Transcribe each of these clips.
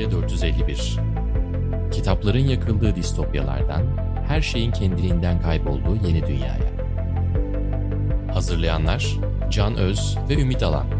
Medya 451 Kitapların yakıldığı distopyalardan, her şeyin kendiliğinden kaybolduğu yeni dünyaya. Hazırlayanlar Can Öz ve Ümit Alan.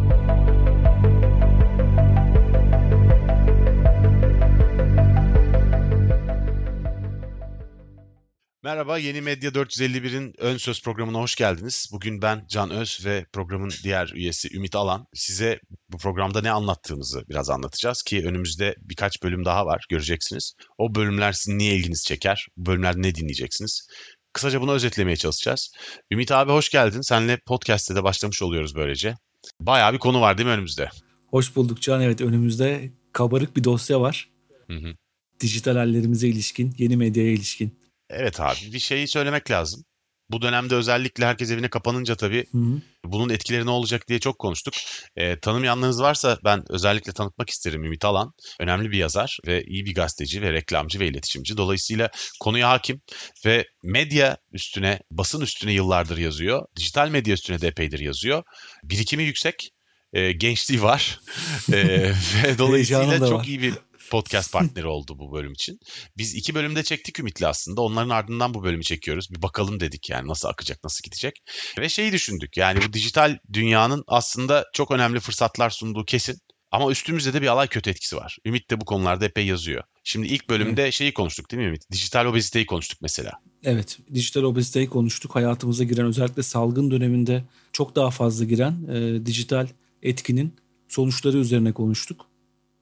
Merhaba, Yeni Medya 451'in ön söz programına hoş geldiniz. Bugün ben Can Öz ve programın diğer üyesi Ümit Alan. Size bu programda ne anlattığımızı biraz anlatacağız ki önümüzde birkaç bölüm daha var göreceksiniz. O bölümler sizin niye ilginizi çeker? Bu bölümlerde ne dinleyeceksiniz? Kısaca bunu özetlemeye çalışacağız. Ümit abi hoş geldin. Seninle podcast'te de başlamış oluyoruz böylece. Bayağı bir konu var değil mi önümüzde? Hoş bulduk Can. Evet önümüzde kabarık bir dosya var. Hı hı. Dijital hallerimize ilişkin, yeni medyaya ilişkin. Evet abi bir şeyi söylemek lazım. Bu dönemde özellikle herkes evine kapanınca tabii Hı hı. bunun etkileri ne olacak diye çok konuştuk. E, tanımayanlarınız varsa ben özellikle tanıtmak isterim Ümit Alan. Önemli bir yazar ve iyi bir gazeteci ve reklamcı ve iletişimci. Dolayısıyla konuya hakim ve medya üstüne, basın üstüne yıllardır yazıyor. Dijital medya üstüne de epeydir yazıyor. Birikimi yüksek, e, gençliği var E, ve dolayısıyla çok var. iyi bir podcast partneri oldu bu bölüm için. Biz iki bölümde çektik Ümit'le aslında. Onların ardından bu bölümü çekiyoruz. Bir bakalım dedik yani nasıl akacak, nasıl gidecek. Ve şeyi düşündük yani bu dijital dünyanın aslında çok önemli fırsatlar sunduğu kesin. Ama üstümüzde de bir alay kötü etkisi var. Ümit de bu konularda epey yazıyor. Şimdi ilk bölümde şeyi konuştuk değil mi Ümit? Dijital obeziteyi konuştuk mesela. Evet, dijital obeziteyi konuştuk. Hayatımıza giren özellikle salgın döneminde çok daha fazla giren e, dijital etkinin sonuçları üzerine konuştuk.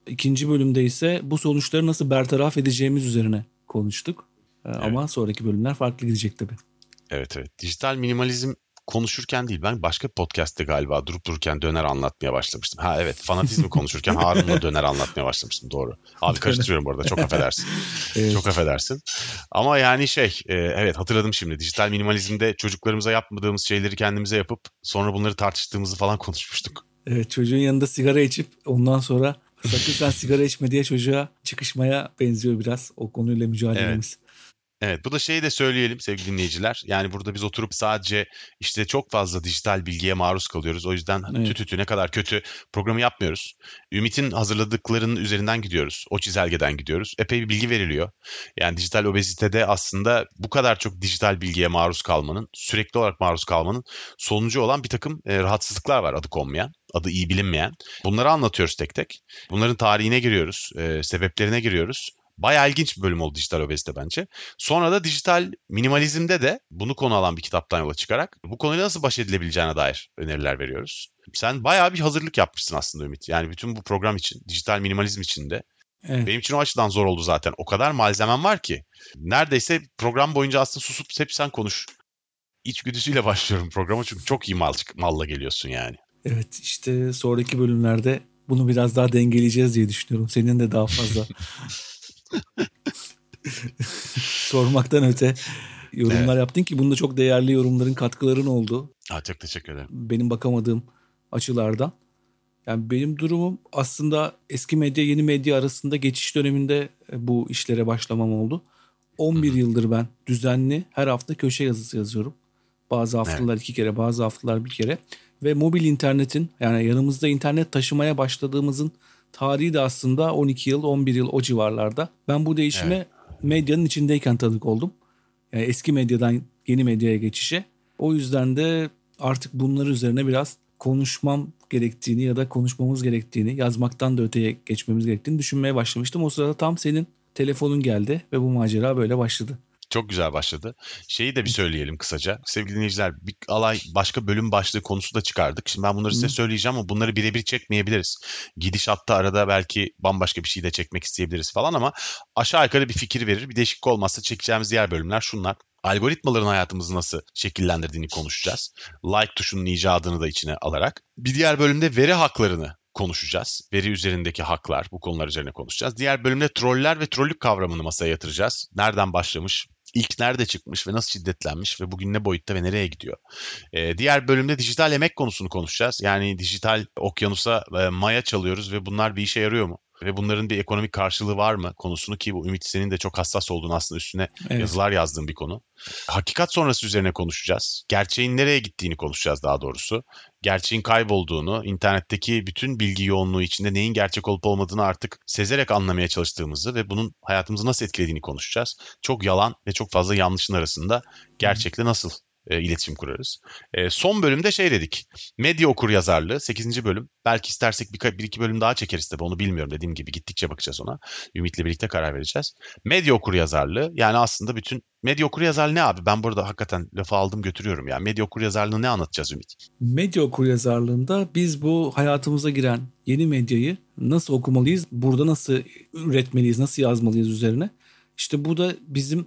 İkinci bölümde ise bu sonuçları nasıl bertaraf edeceğimiz üzerine konuştuk. E, Ama sonraki bölümler farklı gidecek tabii. Evet evet. Dijital minimalizm konuşurken değil ben başka podcast'te galiba durup dururken döner anlatmaya başlamıştım. Ha evet fanatizmi konuşurken Harun'la döner anlatmaya başlamıştım doğru. Abi karıştırıyorum bu arada çok affedersin. Evet. Çok affedersin. Ama yani şey e, evet hatırladım şimdi dijital minimalizmde çocuklarımıza yapmadığımız şeyleri kendimize yapıp sonra bunları tartıştığımızı falan konuşmuştuk. Evet, çocuğun yanında sigara içip ondan sonra sakın sen sigara içme diye çocuğa çıkışmaya benziyor biraz o konuyla mücadelemiz. Evet bu da şeyi de söyleyelim sevgili dinleyiciler. Yani burada biz oturup sadece işte çok fazla dijital bilgiye maruz kalıyoruz. O yüzden Evet. tütü tütü ne kadar kötü programı yapmıyoruz. Ümit'in hazırladıklarının üzerinden gidiyoruz. O çizelgeden gidiyoruz. Epey bir bilgi veriliyor. Yani dijital obezitede aslında bu kadar çok dijital bilgiye maruz kalmanın, sürekli olarak maruz kalmanın sonucu olan bir takım e, rahatsızlıklar var adı konmayan, adı iyi bilinmeyen. Bunları anlatıyoruz tek tek. Bunların tarihine giriyoruz, e, sebeplerine giriyoruz. Bayağı ilginç bir bölüm oldu dijital obezite bence. Sonra da dijital minimalizmde de bunu konu alan bir kitaptan yola çıkarak bu konuyla nasıl baş edilebileceğine dair öneriler veriyoruz. Sen bayağı bir hazırlık yapmışsın aslında Ümit. Yani bütün bu program için, dijital minimalizm için de. Evet. Benim için o açıdan zor oldu zaten. O kadar malzemem var ki. Neredeyse program boyunca aslında susup hep sen konuş. İçgüdüsüyle başlıyorum programa çünkü çok iyi mal, malla geliyorsun yani. Evet işte sonraki bölümlerde bunu biraz daha dengeleyeceğiz diye düşünüyorum. Senin de daha fazla sormaktan öte yorumlar yaptın ki bunda çok değerli yorumların katkıların oldu. Ha, çok teşekkür ederim. Benim bakamadığım açılardan. Yani benim durumum aslında eski medya yeni medya arasında geçiş döneminde e, bu işlere başlamam oldu. 11 yıldır ben düzenli her hafta köşe yazısı yazıyorum. Bazı haftalar iki kere bazı haftalar bir kere. Ve mobil internetin yani yanımızda internet taşımaya başladığımızın tarihi de aslında 12 yıl 11 yıl o civarlarda. Ben bu değişime medyanın içindeyken tanık oldum. Yani eski medyadan yeni medyaya geçişe. O yüzden de artık bunlar üzerine biraz konuşmam gerektiğini ya da konuşmamız gerektiğini, yazmaktan da öteye geçmemiz gerektiğini düşünmeye başlamıştım. O sırada tam senin telefonun geldi ve bu macera böyle başladı. Çok güzel başladı. Şeyi de bir söyleyelim kısaca. Sevgili dinleyiciler bir alay başka bölüm başlığı konusu da çıkardık. Şimdi ben bunları size söyleyeceğim ama bunları birebir çekmeyebiliriz. Gidişatta arada belki bambaşka bir şey de çekmek isteyebiliriz falan ama aşağı yukarı bir fikir verir. Bir değişiklik olmazsa çekeceğimiz diğer bölümler şunlar. Algoritmaların hayatımızı nasıl şekillendirdiğini konuşacağız. Like tuşunun icadını da içine alarak. Bir diğer bölümde veri haklarını konuşacağız. Veri üzerindeki haklar, bu konular üzerine konuşacağız. Diğer bölümde troller ve trollük kavramını masaya yatıracağız. Nereden başlamış, ilk nerede çıkmış ve nasıl şiddetlenmiş ve bugün ne boyutta ve nereye gidiyor. Ee, diğer bölümde dijital emek konusunu konuşacağız. Yani dijital okyanusa e, maya çalıyoruz ve bunlar bir işe yarıyor mu? Ve bunların bir ekonomik karşılığı var mı konusunu ki bu Ümit senin de çok hassas olduğunu aslında üstüne evet. yazılar yazdığın bir konu. Hakikat sonrası üzerine konuşacağız. Gerçeğin nereye gittiğini konuşacağız daha doğrusu. Gerçeğin kaybolduğunu, internetteki bütün bilgi yoğunluğu içinde neyin gerçek olup olmadığını artık sezerek anlamaya çalıştığımızı ve bunun hayatımızı nasıl etkilediğini konuşacağız. Çok yalan ve çok fazla yanlışın arasında gerçekle nasıl e, iletişim kurarız. E, son bölümde şey dedik. Medya okur yazarlığı 8. bölüm. Belki istersek bir, bir iki bölüm daha çekeriz tabii onu bilmiyorum dediğim gibi gittikçe bakacağız ona. Ümit'le birlikte karar vereceğiz. Medya okur yazarlığı yani aslında bütün medya okur yazarlığı ne abi? Ben burada hakikaten lafı aldım götürüyorum ya. Medya okur yazarlığı ne anlatacağız Ümit? Medya okur yazarlığında biz bu hayatımıza giren yeni medyayı nasıl okumalıyız? Burada nasıl üretmeliyiz? Nasıl yazmalıyız üzerine? İşte bu da bizim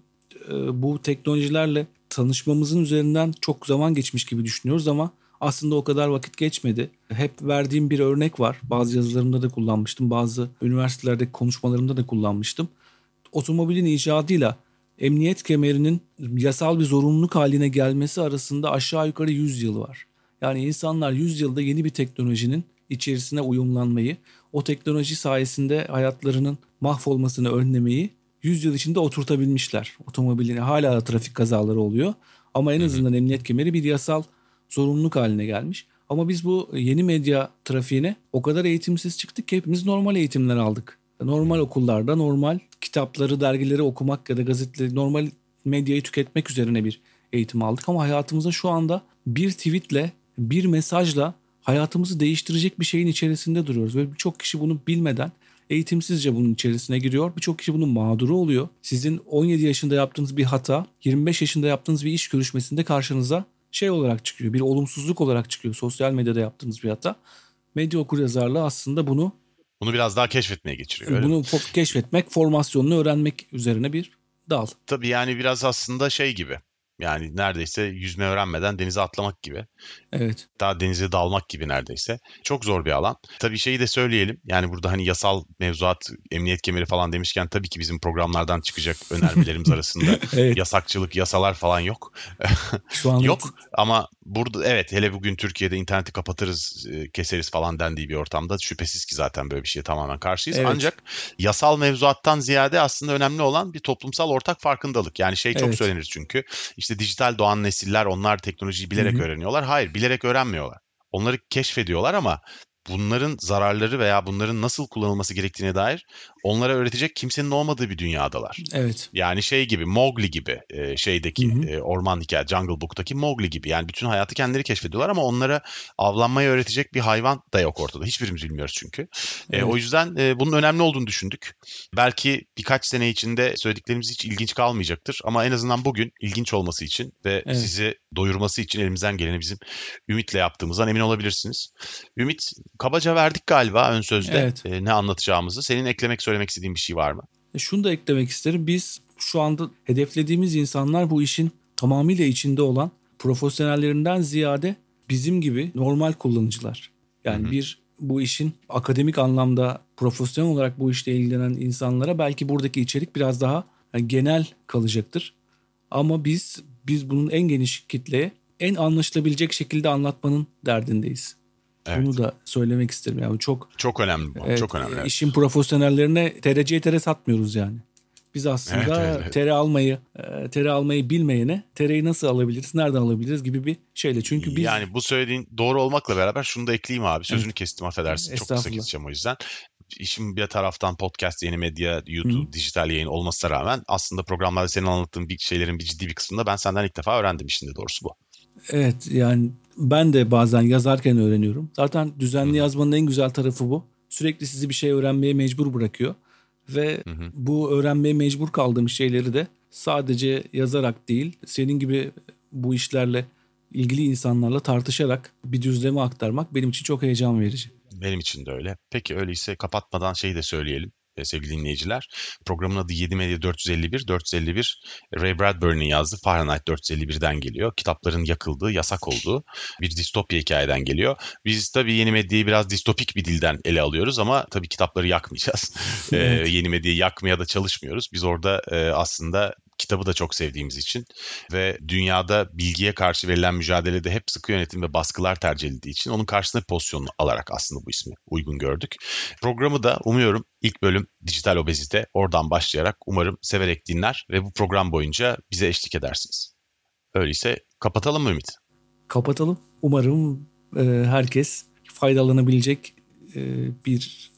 e, bu teknolojilerle tanışmamızın üzerinden çok zaman geçmiş gibi düşünüyoruz ama aslında o kadar vakit geçmedi. Hep verdiğim bir örnek var. Bazı yazılarımda da kullanmıştım. Bazı üniversitelerde konuşmalarımda da kullanmıştım. Otomobilin icadıyla emniyet kemerinin yasal bir zorunluluk haline gelmesi arasında aşağı yukarı 100 yıl var. Yani insanlar 100 yılda yeni bir teknolojinin içerisine uyumlanmayı, o teknoloji sayesinde hayatlarının mahvolmasını önlemeyi 100 yıl içinde oturtabilmişler. Otomobilin hala trafik kazaları oluyor. Ama en azından emniyet kemeri bir yasal zorunluluk haline gelmiş. Ama biz bu yeni medya trafiğine o kadar eğitimsiz çıktık ki hepimiz normal eğitimler aldık. Normal okullarda normal kitapları, dergileri okumak ya da gazeteleri, normal medyayı tüketmek üzerine bir eğitim aldık. Ama hayatımızda şu anda bir tweetle, bir mesajla hayatımızı değiştirecek bir şeyin içerisinde duruyoruz. Ve birçok kişi bunu bilmeden eğitimsizce bunun içerisine giriyor. Birçok kişi bunun mağduru oluyor. Sizin 17 yaşında yaptığınız bir hata 25 yaşında yaptığınız bir iş görüşmesinde karşınıza şey olarak çıkıyor. Bir olumsuzluk olarak çıkıyor. Sosyal medyada yaptığınız bir hata. Medya okuryazarlığı aslında bunu bunu biraz daha keşfetmeye geçiriyor. Bunu mi? keşfetmek, formasyonunu öğrenmek üzerine bir dal. Tabii yani biraz aslında şey gibi. Yani neredeyse yüzme öğrenmeden denize atlamak gibi. Evet. Daha denize dalmak gibi neredeyse. Çok zor bir alan. Tabii şeyi de söyleyelim. Yani burada hani yasal mevzuat, emniyet kemeri falan demişken tabii ki bizim programlardan çıkacak önermelerimiz arasında evet. yasakçılık, yasalar falan yok. Şu anda yok ama burada evet hele bugün Türkiye'de interneti kapatırız, e, keseriz falan dendiği bir ortamda şüphesiz ki zaten böyle bir şeye tamamen karşıyız. Evet. Ancak yasal mevzuattan ziyade aslında önemli olan bir toplumsal ortak farkındalık. Yani şey çok evet. söylenir çünkü. İşte dijital doğan nesiller onlar teknolojiyi bilerek Hı-hı. öğreniyorlar. Hayır, bilerek öğrenmiyorlar. Onları keşfediyorlar ama bunların zararları veya bunların nasıl kullanılması gerektiğine dair onlara öğretecek kimsenin olmadığı bir dünyadalar. Evet. Yani şey gibi Mowgli gibi e, şeydeki hı hı. E, orman hikaye Jungle Book'taki Mowgli gibi yani bütün hayatı kendileri keşfediyorlar ama onlara avlanmayı öğretecek bir hayvan da yok ortada. Hiçbirimiz bilmiyoruz çünkü. Evet. E, o yüzden e, bunun önemli olduğunu düşündük. Belki birkaç sene içinde söylediklerimiz hiç ilginç kalmayacaktır ama en azından bugün ilginç olması için ve evet. sizi doyurması için elimizden geleni bizim Ümit'le yaptığımızdan emin olabilirsiniz. Ümit kabaca verdik galiba ön sözde evet. e, ne anlatacağımızı. Senin eklemek söylemek istediğin bir şey var mı? E, şunu da eklemek isterim. Biz şu anda hedeflediğimiz insanlar bu işin tamamıyla içinde olan profesyonellerinden ziyade bizim gibi normal kullanıcılar. Yani Hı-hı. bir bu işin akademik anlamda profesyonel olarak bu işle ilgilenen insanlara belki buradaki içerik biraz daha yani genel kalacaktır. Ama biz biz bunun en geniş kitleye en anlaşılabilecek şekilde anlatmanın derdindeyiz. Evet. Bunu da söylemek isterim. Yani çok çok önemli bu. Evet, çok önemli. Evet. İşin profesyonellerine TRC'ye tere satmıyoruz yani. Biz aslında evet, evet, tere almayı, e, tere almayı bilmeyene tereyi nasıl alabiliriz, nereden alabiliriz gibi bir şeyle. Çünkü biz Yani bu söylediğin doğru olmakla beraber şunu da ekleyeyim abi. Sözünü evet. kestim affedersin. Çok kısa keseceğim o yüzden. İşin bir taraftan podcast, yeni medya, YouTube, Hı. dijital yayın olmasına rağmen aslında programlarda senin anlattığın bir şeylerin bir ciddi bir kısmında ben senden ilk defa öğrendim işin de doğrusu bu. Evet yani ben de bazen yazarken öğreniyorum. Zaten düzenli yazmanın en güzel tarafı bu. Sürekli sizi bir şey öğrenmeye mecbur bırakıyor. Ve hı hı. bu öğrenmeye mecbur kaldığım şeyleri de sadece yazarak değil, senin gibi bu işlerle ilgili insanlarla tartışarak bir düzleme aktarmak benim için çok heyecan verici. Benim için de öyle. Peki öyleyse kapatmadan şeyi de söyleyelim sevgili dinleyiciler. Programın adı 7 Medya 451. 451 Ray Bradbury'nin yazdığı Fahrenheit 451'den geliyor. Kitapların yakıldığı, yasak olduğu bir distopya hikayeden geliyor. Biz tabii yeni medyayı biraz distopik bir dilden ele alıyoruz ama tabii kitapları yakmayacağız. Evet. ee, yeni medyayı yakmaya da çalışmıyoruz. Biz orada e, aslında kitabı da çok sevdiğimiz için ve dünyada bilgiye karşı verilen mücadelede hep sıkı yönetim ve baskılar tercih edildiği için onun karşısında pozisyonunu alarak aslında bu ismi uygun gördük. Programı da umuyorum ilk bölüm dijital obezite oradan başlayarak umarım severek dinler ve bu program boyunca bize eşlik edersiniz. Öyleyse kapatalım mı Ümit? Kapatalım. Umarım e, herkes faydalanabilecek e, bir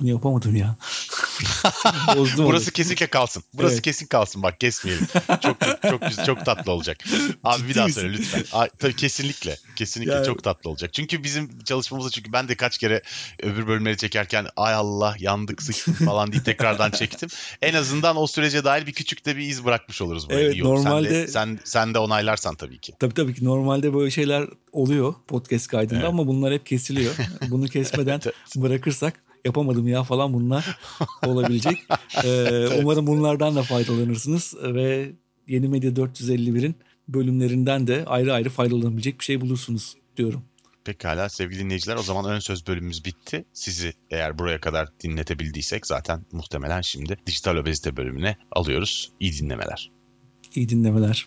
bunu yapamadım ya. Bozdum Burası onu. kesinlikle kalsın. Burası evet. kesin kalsın bak kesmeyelim. Çok çok çok, çok tatlı olacak. Abi Ciddi bir daha misin? söyle lütfen. Aa, tabii kesinlikle. Kesinlikle yani... çok tatlı olacak. Çünkü bizim çalışmamızda çünkü ben de kaç kere öbür bölümleri çekerken ay Allah yandık sıçtık falan diye tekrardan çektim. En azından o sürece dair bir küçük de bir iz bırakmış oluruz. Böyle. Evet İyi normalde. Sen de, sen, sen de onaylarsan tabii ki. Tabii tabii ki normalde böyle şeyler oluyor podcast kaydında evet. ama bunlar hep kesiliyor. Bunu kesmeden bırakırsak yapamadım ya falan bunlar olabilecek. ee, umarım bunlardan da faydalanırsınız ve Yeni Medya 451'in bölümlerinden de ayrı ayrı faydalanabilecek bir şey bulursunuz diyorum. Pekala sevgili dinleyiciler o zaman ön söz bölümümüz bitti. Sizi eğer buraya kadar dinletebildiysek zaten muhtemelen şimdi dijital obezite bölümüne alıyoruz. İyi dinlemeler. İyi dinlemeler.